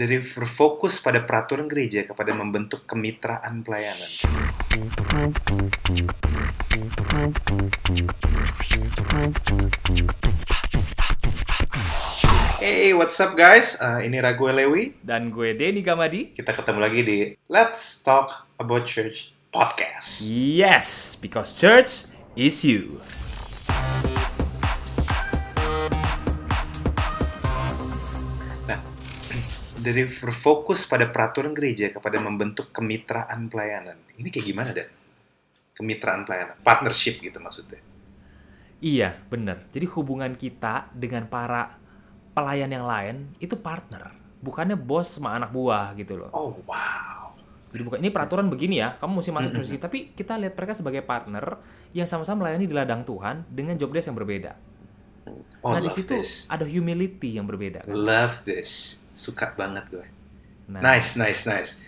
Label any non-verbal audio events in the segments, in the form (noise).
dari berfokus pada peraturan gereja kepada membentuk kemitraan pelayanan. Hey, what's up guys? Uh, ini Ragu Lewi. Dan gue Denny Gamadi. Kita ketemu lagi di Let's Talk About Church podcast. Yes, because church is you. Dari berfokus pada peraturan gereja kepada membentuk kemitraan pelayanan. Ini kayak gimana, Dan? Kemitraan pelayanan, partnership gitu maksudnya. Iya, bener. Jadi hubungan kita dengan para pelayan yang lain itu partner. Bukannya bos sama anak buah gitu loh. Oh, wow. Jadi bukan ini peraturan begini ya, kamu mesti masuk ke sini. Tapi kita lihat mereka sebagai partner yang sama-sama melayani di ladang Tuhan dengan job desk yang berbeda. Oh, nah di situ this. ada humility yang berbeda. Kan? Love this. Suka banget gue. Nah, Nice, nice, nice.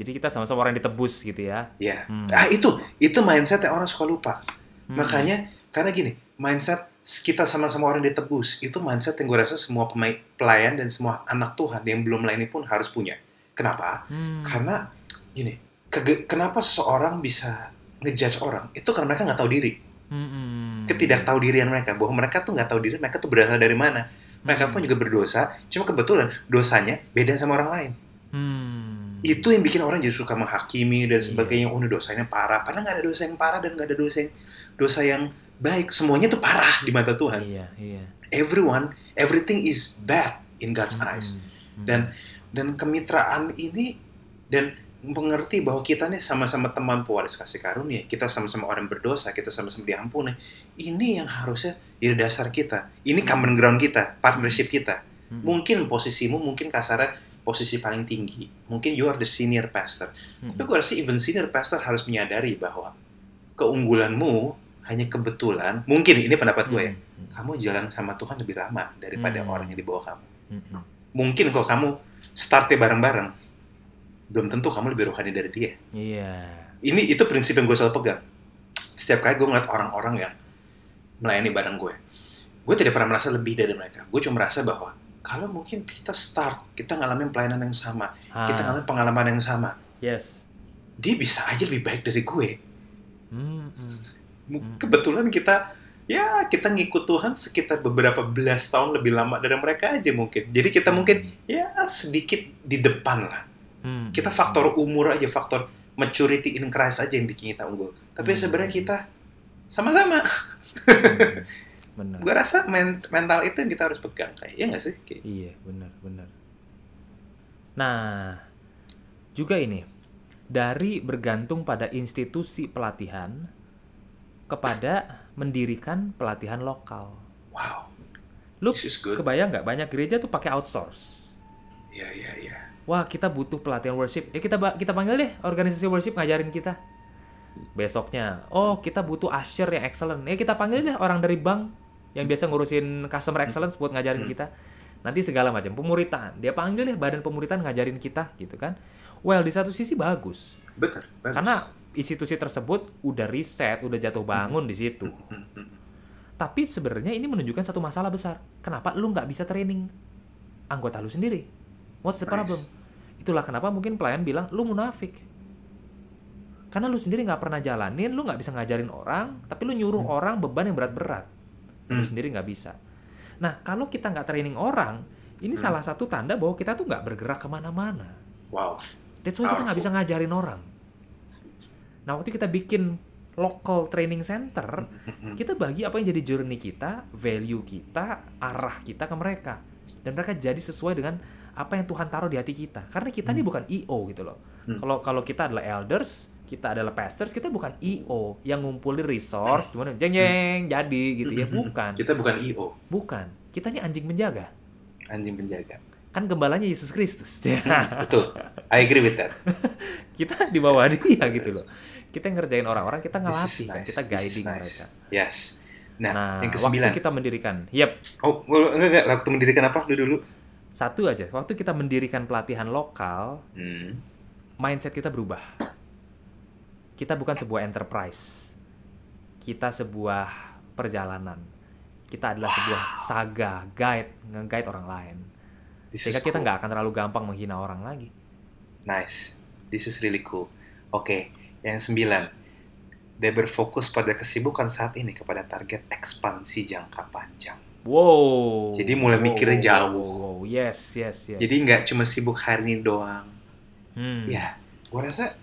Jadi kita sama-sama orang yang ditebus gitu ya. Ya. Hmm. Ah, itu. Itu mindset yang orang suka lupa. Hmm. Makanya, karena gini, mindset kita sama-sama orang ditebus, itu mindset yang gue rasa semua pemain, pelayan dan semua anak Tuhan yang belum melayani pun harus punya. Kenapa? Hmm. Karena gini, kenapa seorang bisa ngejudge orang? Itu karena mereka nggak tahu diri. Hmm. Ketidaktahu dirian mereka, bahwa mereka tuh nggak tahu diri, mereka tuh berasal dari mana. Mereka Hmm. pun juga berdosa, cuma kebetulan dosanya beda sama orang lain. Hmm. Itu yang bikin orang jadi suka menghakimi dan Iya. sebagainya. Oh, ini dosanya parah. Padahal nggak ada dosa yang parah dan nggak ada dosa yang dosa yang baik. Semuanya tuh parah di mata Tuhan. Iya, iya. Everyone, everything is bad in God's Hmm. eyes. Hmm. Dan dan kemitraan ini dan mengerti bahwa kita nih sama-sama teman pewaris kasih karunia, kita sama-sama orang berdosa, kita sama-sama diampuni. Ini yang harusnya jadi dasar kita. Ini common ground kita, partnership kita. Hmm. Mungkin posisimu mungkin kasarnya posisi paling tinggi. Mungkin you are the senior pastor. Hmm. Tapi gue rasa even senior pastor harus menyadari bahwa keunggulanmu hanya kebetulan. Mungkin ini pendapat gue ya. Hmm. Kamu jalan sama Tuhan lebih lama daripada Hmm. orang yang di bawah kamu. Hmm. Hmm. Mungkin kalau kamu startnya bareng-bareng, belum tentu kamu lebih rohani dari dia. Iya. Ini itu prinsip yang gue selalu pegang. Setiap kali gue ngeliat orang-orang yang melayani bareng gue, gue tidak pernah merasa lebih dari mereka. Gue cuma merasa bahwa kalau mungkin kita start, kita ngalamin pelayanan yang sama, kita Ah, ngalamin pengalaman yang sama, yes. dia bisa aja lebih baik dari gue. Hmm. Hmm. Hmm. Kebetulan kita ya kita ngikut Tuhan sekitar beberapa belas tahun lebih lama dari mereka aja mungkin. Jadi kita mungkin ya sedikit di depan lah. Hmm. Kita faktor umur aja, faktor maturity in Christ aja yang bikin kita unggul. Tapi Hmm. sebenarnya kita sama-sama. (laughs) Benar. Gue rasa men- mental itu yang kita harus pegang kayak ya nggak sih? Kayak- Iya, benar, benar. Nah, juga ini dari bergantung pada institusi pelatihan kepada mendirikan pelatihan lokal. Wow, Lu kebayang nggak banyak gereja tuh pakai outsource? Iya iya iya. Wah, kita butuh pelatihan worship. Ya kita kita panggil deh organisasi worship ngajarin kita. Besoknya, oh kita butuh usher yang excellent. Ya kita panggil deh orang dari bank yang biasa ngurusin customer excellence buat ngajarin Hmm. kita. Nanti segala macam pemuritan. Dia panggil deh badan pemuritan ngajarin kita gitu kan. Well, di satu sisi bagus. Bener. bagus. Karena institusi tersebut udah riset, udah jatuh bangun di situ. Hmm, hmm. Tapi sebenarnya ini menunjukkan satu masalah besar. Kenapa lu nggak bisa training anggota lu sendiri? What's the Nice. problem? Itulah kenapa mungkin pelayan bilang lu munafik. Karena lu sendiri nggak pernah jalanin, lu nggak bisa ngajarin orang, tapi lu nyuruh orang beban yang berat-berat. Dan Lu Hmm. sendiri nggak bisa. Nah, kalau kita nggak training orang, ini Hmm. salah satu tanda bahwa kita tuh nggak bergerak ke mana-mana. Wow. That's why kita nggak bisa ngajarin orang. Nah, waktu kita bikin local training center, Hmm, hmm. kita bagi apa yang jadi journey kita, value kita, arah kita ke mereka. Dan mereka jadi sesuai dengan apa yang Tuhan taruh di hati kita. Karena kita ini Hmm. bukan EO gitu loh. Hmm. Kalau kalau kita adalah elders, kita adalah pastors, kita bukan EO yang ngumpulin resource, cuma jeng jeng jadi gitu ya, Hmm, hmm, hmm. bukan. Kita bukan IO, Bukan. Kita ini anjing penjaga. anjing penjaga. Kan gembalanya Yesus Kristus. Betul. I agree with that. (laughs) kita di bawah dia gitu loh. Kita ngerjain orang-orang, kita ngelatih kan, nice. kita guiding nice. mereka. Yes. Nah, Nah, yang waktu kesembilan. kita mendirikan, yep, Oh, enggak, enggak. Waktu mendirikan apa lu dulu? Satu aja. Waktu kita mendirikan pelatihan lokal, Hmm. mindset kita berubah. Kita bukan sebuah enterprise. Kita sebuah perjalanan. Kita adalah sebuah saga, guide, nge-guide orang lain. This Sehingga kita cool. nggak akan terlalu gampang menghina orang lagi. Nice. This is really cool. Oke, yang sembilan. Dia berfokus pada kesibukan saat ini kepada target ekspansi jangka panjang. Wow. Jadi mulai Wow, mikirnya wow, jauh. wow, wow. Yes, yes, yes. Jadi nggak cuma sibuk hari ini doang. Hmm. Ya, gua rasa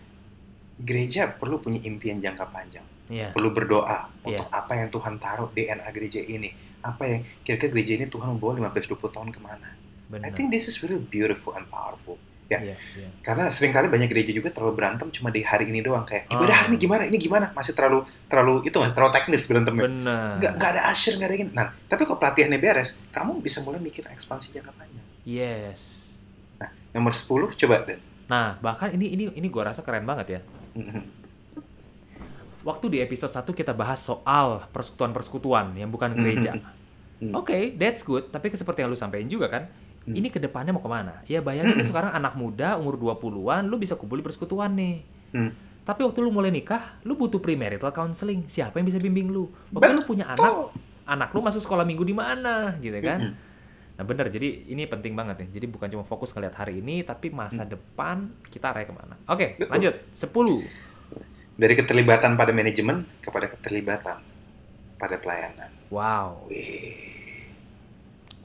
gereja perlu punya impian jangka panjang. Iya. Perlu berdoa Iya. untuk apa yang Tuhan taruh DNA gereja ini. Apa yang kira-kira gereja ini Tuhan membawa 15-20 tahun ke mana. I Benar. think this is really beautiful and powerful. Ya. Iya, iya. Karena sering kali banyak gereja juga terlalu berantem cuma di hari ini doang kayak ibadah Ah. hari ini gimana, ini gimana, masih terlalu terlalu itu masih terlalu teknis berantemnya. Benar. Nggak ada usher, nggak ada ini. Nah, tapi kalau pelatihannya beres, kamu bisa mulai mikir ekspansi jangka panjang. Yes. Nomor 10, coba Dan. Nah, bahkan ini ini ini gua rasa keren banget ya. Waktu di episode 1 kita bahas soal persekutuan-persekutuan yang bukan gereja. Oke, that's good. Tapi seperti yang lu sampaikan juga kan, Hmm. ini ke depannya mau ke mana? Ya bayangin Hmm. sekarang anak muda, umur 20-an, lu bisa kumpul di persekutuan nih. Hmm. Tapi waktu lu mulai nikah, lu butuh premarital counseling. Siapa yang bisa bimbing lu? Waktu lu punya anak, Betul. anak lu masuk sekolah minggu di mana, gitu kan? Mhm. Nah bener, jadi ini penting banget ya. Jadi bukan cuma fokus ngeliat hari ini, tapi masa depan kita arahnya ke mana. Oke, Hmm. Betul. lanjut. 10. Dari keterlibatan pada manajemen kepada keterlibatan pada pelayanan. Wow, Wih.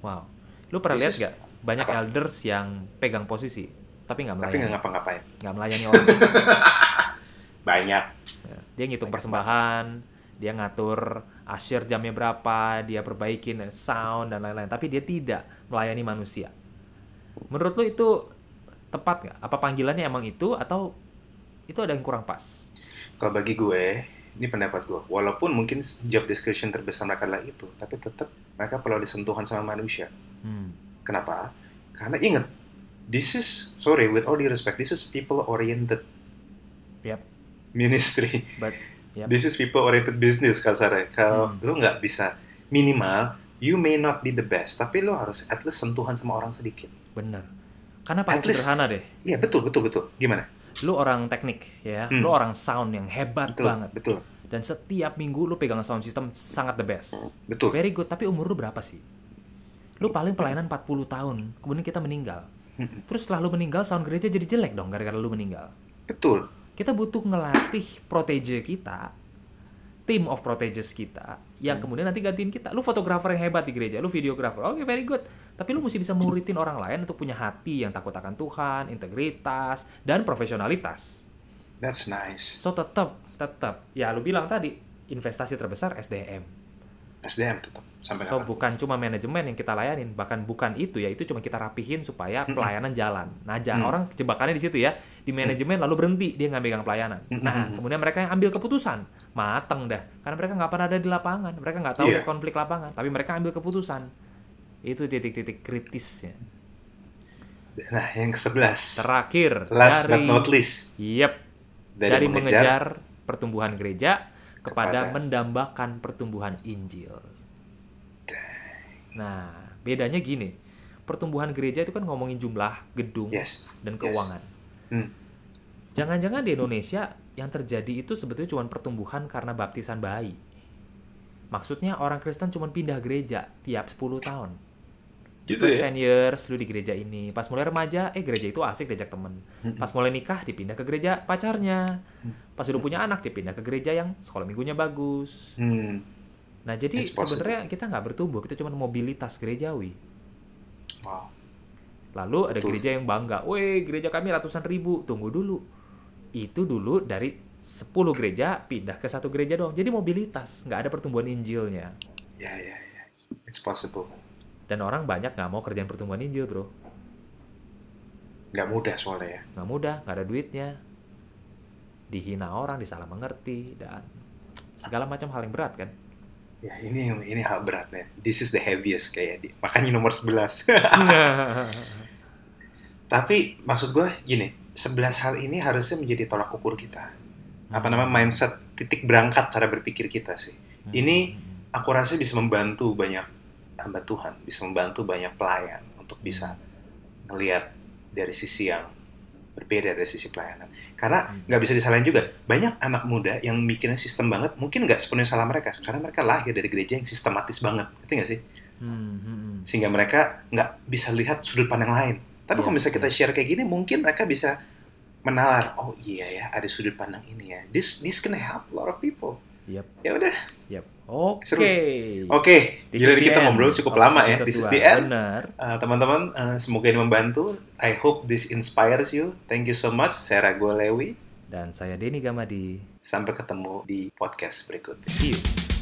wow. Lu pernah lihat gak? Banyak apa? elders yang pegang posisi, tapi nggak Tapi melayani. nggak ngapa-ngapain. Nggak melayani orang. (laughs) Banyak. Ya, Dia ngitung Banyak persembahan, dia ngatur asyir jamnya berapa, dia perbaikin sound dan lain-lain. Tapi dia tidak melayani manusia. Menurut lu itu tepat nggak? Apa panggilannya emang itu atau itu ada yang kurang pas? Kalau bagi gue, ini pendapat gue. Walaupun mungkin job description terbesar mereka adalah itu, tapi tetap mereka perlu ada sentuhan sama manusia. Hmm. Kenapa? Karena ingat, this is, sorry, with all due respect, this is people-oriented Yap. ministry. But Yap. This is people-oriented business kasarnya. Kalau Hmm. lu nggak bisa, minimal, you may not be the best, tapi lu harus at least sentuhan sama orang sedikit. bener. Karena paling sederhana deh. Iya, betul, betul, betul. Gimana? Lu orang teknik ya, Hmm. lu orang sound yang hebat Betul, banget. betul, Dan setiap minggu lu pegang sound system sangat the best. betul. Very good, tapi umur lu berapa sih? Lu paling pelayanan 40 tahun, kemudian kita meninggal. (laughs) Terus setelah lu meninggal, sound gereja jadi jelek dong gara-gara lu meninggal. Betul. Kita butuh ngelatih protege kita, team of proteges kita, yang Hmm. kemudian nanti gantiin kita. Lu fotografer yang hebat di gereja, lu videografer, oke very good. Tapi lu mesti bisa muridin orang lain untuk punya hati yang takut akan Tuhan, integritas, dan profesionalitas. That's nice. So tetap, tetap, ya lu bilang tadi, investasi terbesar SDM. SDM tetap sampai So kapan. bukan cuma manajemen yang kita layanin, bahkan bukan itu ya, itu cuma kita rapihin supaya Mm-mm. pelayanan jalan. Nah, jangan Mm. orang jebakannya di situ ya, di manajemen lalu berhenti dia nggak megang pelayanan. Mm-mm. Nah, kemudian mereka yang ambil keputusan, mateng dah, karena mereka nggak pernah ada di lapangan, mereka nggak tahu Iya. konflik lapangan, tapi mereka ambil keputusan. Itu titik-titik kritisnya. Nah, yang ke-11. Terakhir Last dari, but not least. Yep, Dari, dari, mengejar, mengejar pertumbuhan gereja kepada, Kepada- mendambakan pertumbuhan Injil. Nah, bedanya gini. Pertumbuhan gereja itu kan ngomongin jumlah gedung Yes. dan yes. keuangan. Hmm. Jangan-jangan di Indonesia yang terjadi itu sebetulnya cuma pertumbuhan karena baptisan bayi. Maksudnya orang Kristen cuma pindah gereja tiap 10 tahun. Gitu First ya? 10 years lu di gereja ini. Pas mulai remaja, eh gereja itu asik diajak temen. Pas mulai nikah dipindah ke gereja pacarnya. Pas udah punya anak dipindah ke gereja yang sekolah minggunya bagus. Hmm. Nah jadi sebenarnya kita nggak bertumbuh, kita cuma mobilitas gerejawi. Wow. Lalu ada Betul. gereja yang bangga, weh gereja kami ratusan ribu, tunggu dulu. Itu dulu dari 10 gereja pindah ke satu gereja doang. Jadi mobilitas, nggak ada pertumbuhan Injilnya. Ya, ya, ya. It's possible. Dan orang banyak nggak mau kerjaan pertumbuhan Injil bro. Nggak mudah soalnya ya. Nggak mudah, nggak ada duitnya. Dihina orang, disalah mengerti, dan segala macam hal yang berat kan. Ya, ini ini hal beratnya. This is the heaviest kayak di. Makanya nomor 11. (laughs) Tapi maksud gue gini, 11 hal ini harusnya menjadi tolak ukur kita. Apa namanya mindset titik berangkat cara berpikir kita sih. Ini aku rasa bisa membantu banyak hamba Tuhan, bisa membantu banyak pelayan untuk bisa ngelihat dari sisi yang berbeda dari sisi pelayanan. Karena Hmm. nggak bisa disalahin juga, banyak anak muda yang mikirnya sistem banget, mungkin nggak sepenuhnya salah mereka, karena mereka lahir dari gereja yang sistematis banget, ngerti nggak sih? Hmm, hmm, sehingga mereka nggak bisa lihat sudut pandang lain. Tapi Iya, kalau misalnya kita iya. share kayak gini, mungkin mereka bisa menalar, oh iya ya, ada sudut pandang ini ya. This this can help a lot of people. Yep. Ya udah, Yep. Oke. Seru. oke. Gila the kita ngobrol cukup lama ya. This is the end. Benar. Uh, teman-teman, uh, semoga ini membantu. I hope this inspires you. Thank you so much. Saya Rago Lewi. Dan saya Denny Gamadi. Sampai ketemu di podcast berikutnya. See you.